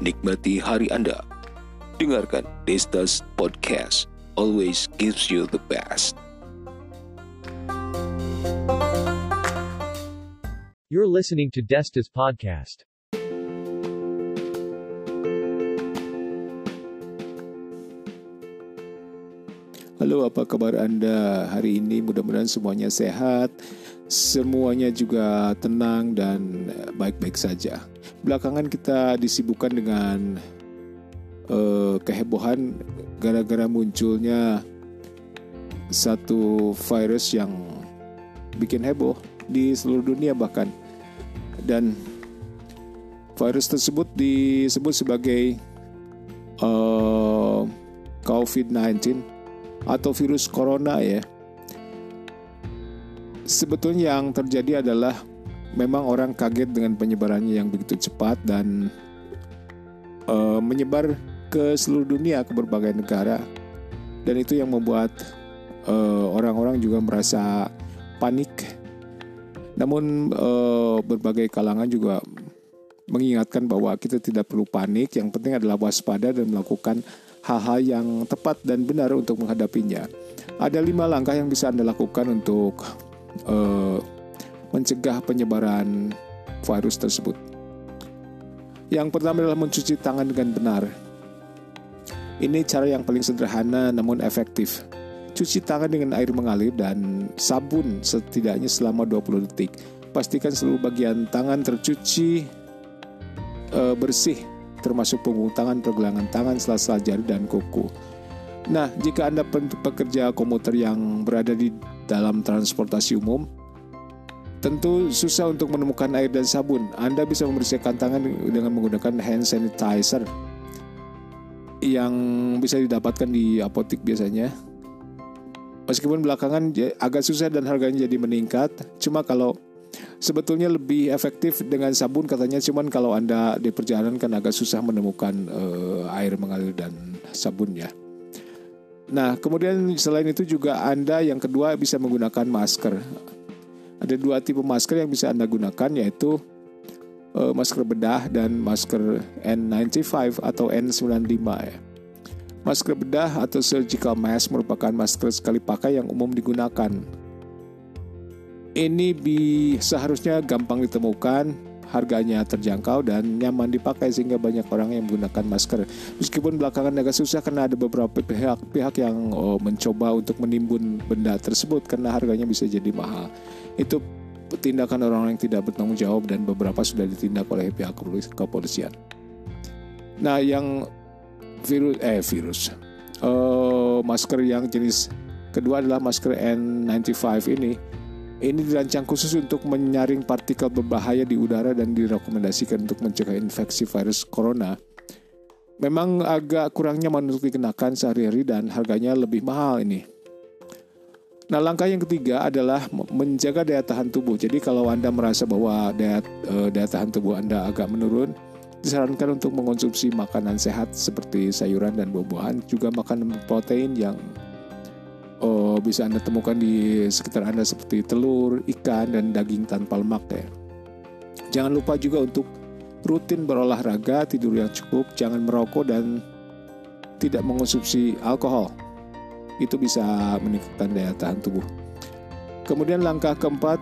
nikmati hari Anda. Dengarkan Destas Podcast, always gives you the best. You're listening to Destas Podcast. Halo, apa kabar Anda hari ini? Mudah-mudahan semuanya sehat, semuanya juga tenang dan baik-baik saja. Belakangan kita disibukkan dengan uh, kehebohan gara-gara munculnya satu virus yang bikin heboh di seluruh dunia bahkan. Dan virus tersebut disebut sebagai uh, COVID-19 atau virus corona ya. Sebetulnya yang terjadi adalah memang orang kaget dengan penyebarannya yang begitu cepat dan uh, menyebar ke seluruh dunia ke berbagai negara dan itu yang membuat eh, orang-orang uh, juga merasa panik. Namun uh, berbagai kalangan juga mengingatkan bahwa kita tidak perlu panik, yang penting adalah waspada dan melakukan hal-hal yang tepat dan benar untuk menghadapinya. Ada lima langkah yang bisa Anda lakukan untuk uh, mencegah penyebaran virus tersebut. Yang pertama adalah mencuci tangan dengan benar. Ini cara yang paling sederhana namun efektif. Cuci tangan dengan air mengalir dan sabun setidaknya selama 20 detik. Pastikan seluruh bagian tangan tercuci uh, bersih termasuk punggung tangan, pergelangan tangan, sela-sela jari, dan kuku. Nah, jika Anda pekerja komuter yang berada di dalam transportasi umum, tentu susah untuk menemukan air dan sabun. Anda bisa membersihkan tangan dengan menggunakan hand sanitizer yang bisa didapatkan di apotik biasanya. Meskipun belakangan agak susah dan harganya jadi meningkat, cuma kalau sebetulnya lebih efektif dengan sabun katanya cuman kalau anda di perjalanan kan agak susah menemukan uh, air mengalir dan sabunnya. Nah kemudian selain itu juga anda yang kedua bisa menggunakan masker. Ada dua tipe masker yang bisa anda gunakan yaitu uh, masker bedah dan masker N95 atau N95 ya. Masker bedah atau surgical mask merupakan masker sekali pakai yang umum digunakan ini seharusnya gampang ditemukan, harganya terjangkau dan nyaman dipakai sehingga banyak orang yang menggunakan masker. Meskipun belakangan agak susah karena ada beberapa pihak-pihak yang oh, mencoba untuk menimbun benda tersebut karena harganya bisa jadi mahal. Itu tindakan orang-orang yang tidak bertanggung jawab dan beberapa sudah ditindak oleh pihak kepolisian. Nah, yang virus eh virus uh, masker yang jenis kedua adalah masker N95 ini ini dirancang khusus untuk menyaring partikel berbahaya di udara dan direkomendasikan untuk mencegah infeksi virus corona. Memang agak kurangnya menurut dikenakan sehari-hari dan harganya lebih mahal ini. Nah, langkah yang ketiga adalah menjaga daya tahan tubuh. Jadi kalau Anda merasa bahwa daya, uh, daya tahan tubuh Anda agak menurun, disarankan untuk mengonsumsi makanan sehat seperti sayuran dan buah-buahan, juga makanan protein yang oh, bisa Anda temukan di sekitar Anda seperti telur, ikan, dan daging tanpa lemak ya. Jangan lupa juga untuk rutin berolahraga, tidur yang cukup, jangan merokok dan tidak mengonsumsi alkohol. Itu bisa meningkatkan daya tahan tubuh. Kemudian langkah keempat,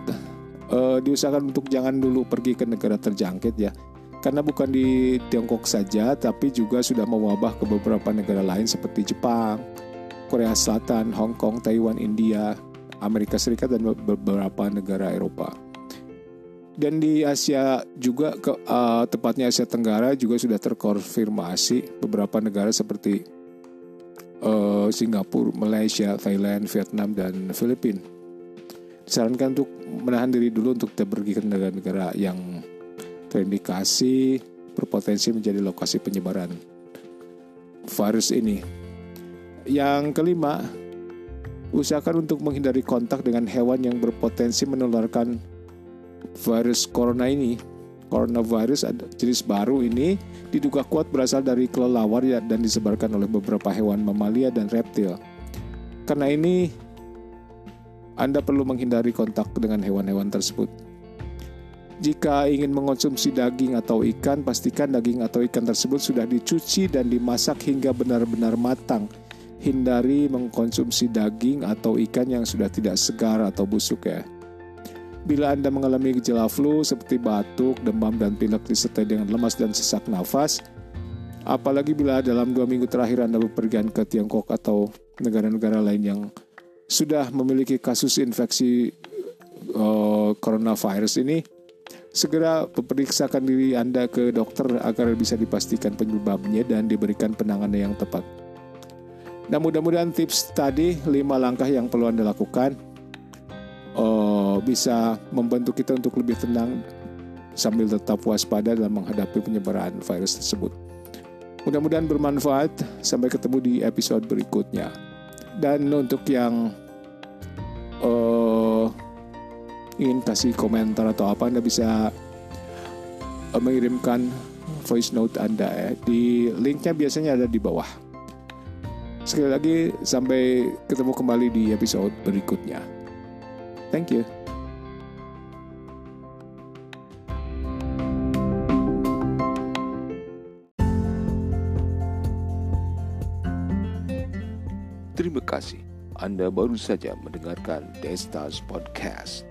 eh, diusahakan untuk jangan dulu pergi ke negara terjangkit ya. Karena bukan di Tiongkok saja, tapi juga sudah mewabah ke beberapa negara lain seperti Jepang, Korea Selatan, Hong Kong, Taiwan, India, Amerika Serikat dan beberapa negara Eropa. Dan di Asia juga ke uh, tepatnya Asia Tenggara juga sudah terkonfirmasi beberapa negara seperti uh, Singapura, Malaysia, Thailand, Vietnam dan Filipina. Disarankan untuk menahan diri dulu untuk tidak pergi ke negara-negara yang terindikasi berpotensi menjadi lokasi penyebaran virus ini. Yang kelima, usahakan untuk menghindari kontak dengan hewan yang berpotensi menularkan virus corona ini. Coronavirus jenis baru ini diduga kuat berasal dari kelelawar ya, dan disebarkan oleh beberapa hewan mamalia dan reptil. Karena ini, Anda perlu menghindari kontak dengan hewan-hewan tersebut. Jika ingin mengonsumsi daging atau ikan, pastikan daging atau ikan tersebut sudah dicuci dan dimasak hingga benar-benar matang. Hindari mengkonsumsi daging atau ikan yang sudah tidak segar atau busuk ya. Bila Anda mengalami gejala flu seperti batuk, demam, dan pilek disertai dengan lemas dan sesak nafas, apalagi bila dalam dua minggu terakhir Anda bepergian ke Tiongkok atau negara-negara lain yang sudah memiliki kasus infeksi uh, coronavirus ini, segera periksakan diri Anda ke dokter agar bisa dipastikan penyebabnya dan diberikan penanganan yang tepat. Nah mudah-mudahan tips tadi 5 langkah yang perlu Anda lakukan uh, bisa membantu kita untuk lebih tenang sambil tetap waspada dalam menghadapi penyebaran virus tersebut. Mudah-mudahan bermanfaat. Sampai ketemu di episode berikutnya. Dan untuk yang uh, ingin kasih komentar atau apa, Anda bisa uh, mengirimkan voice note Anda ya. Di linknya biasanya ada di bawah. Sekali lagi, sampai ketemu kembali di episode berikutnya. Thank you. Terima kasih. Anda baru saja mendengarkan Destas Podcast.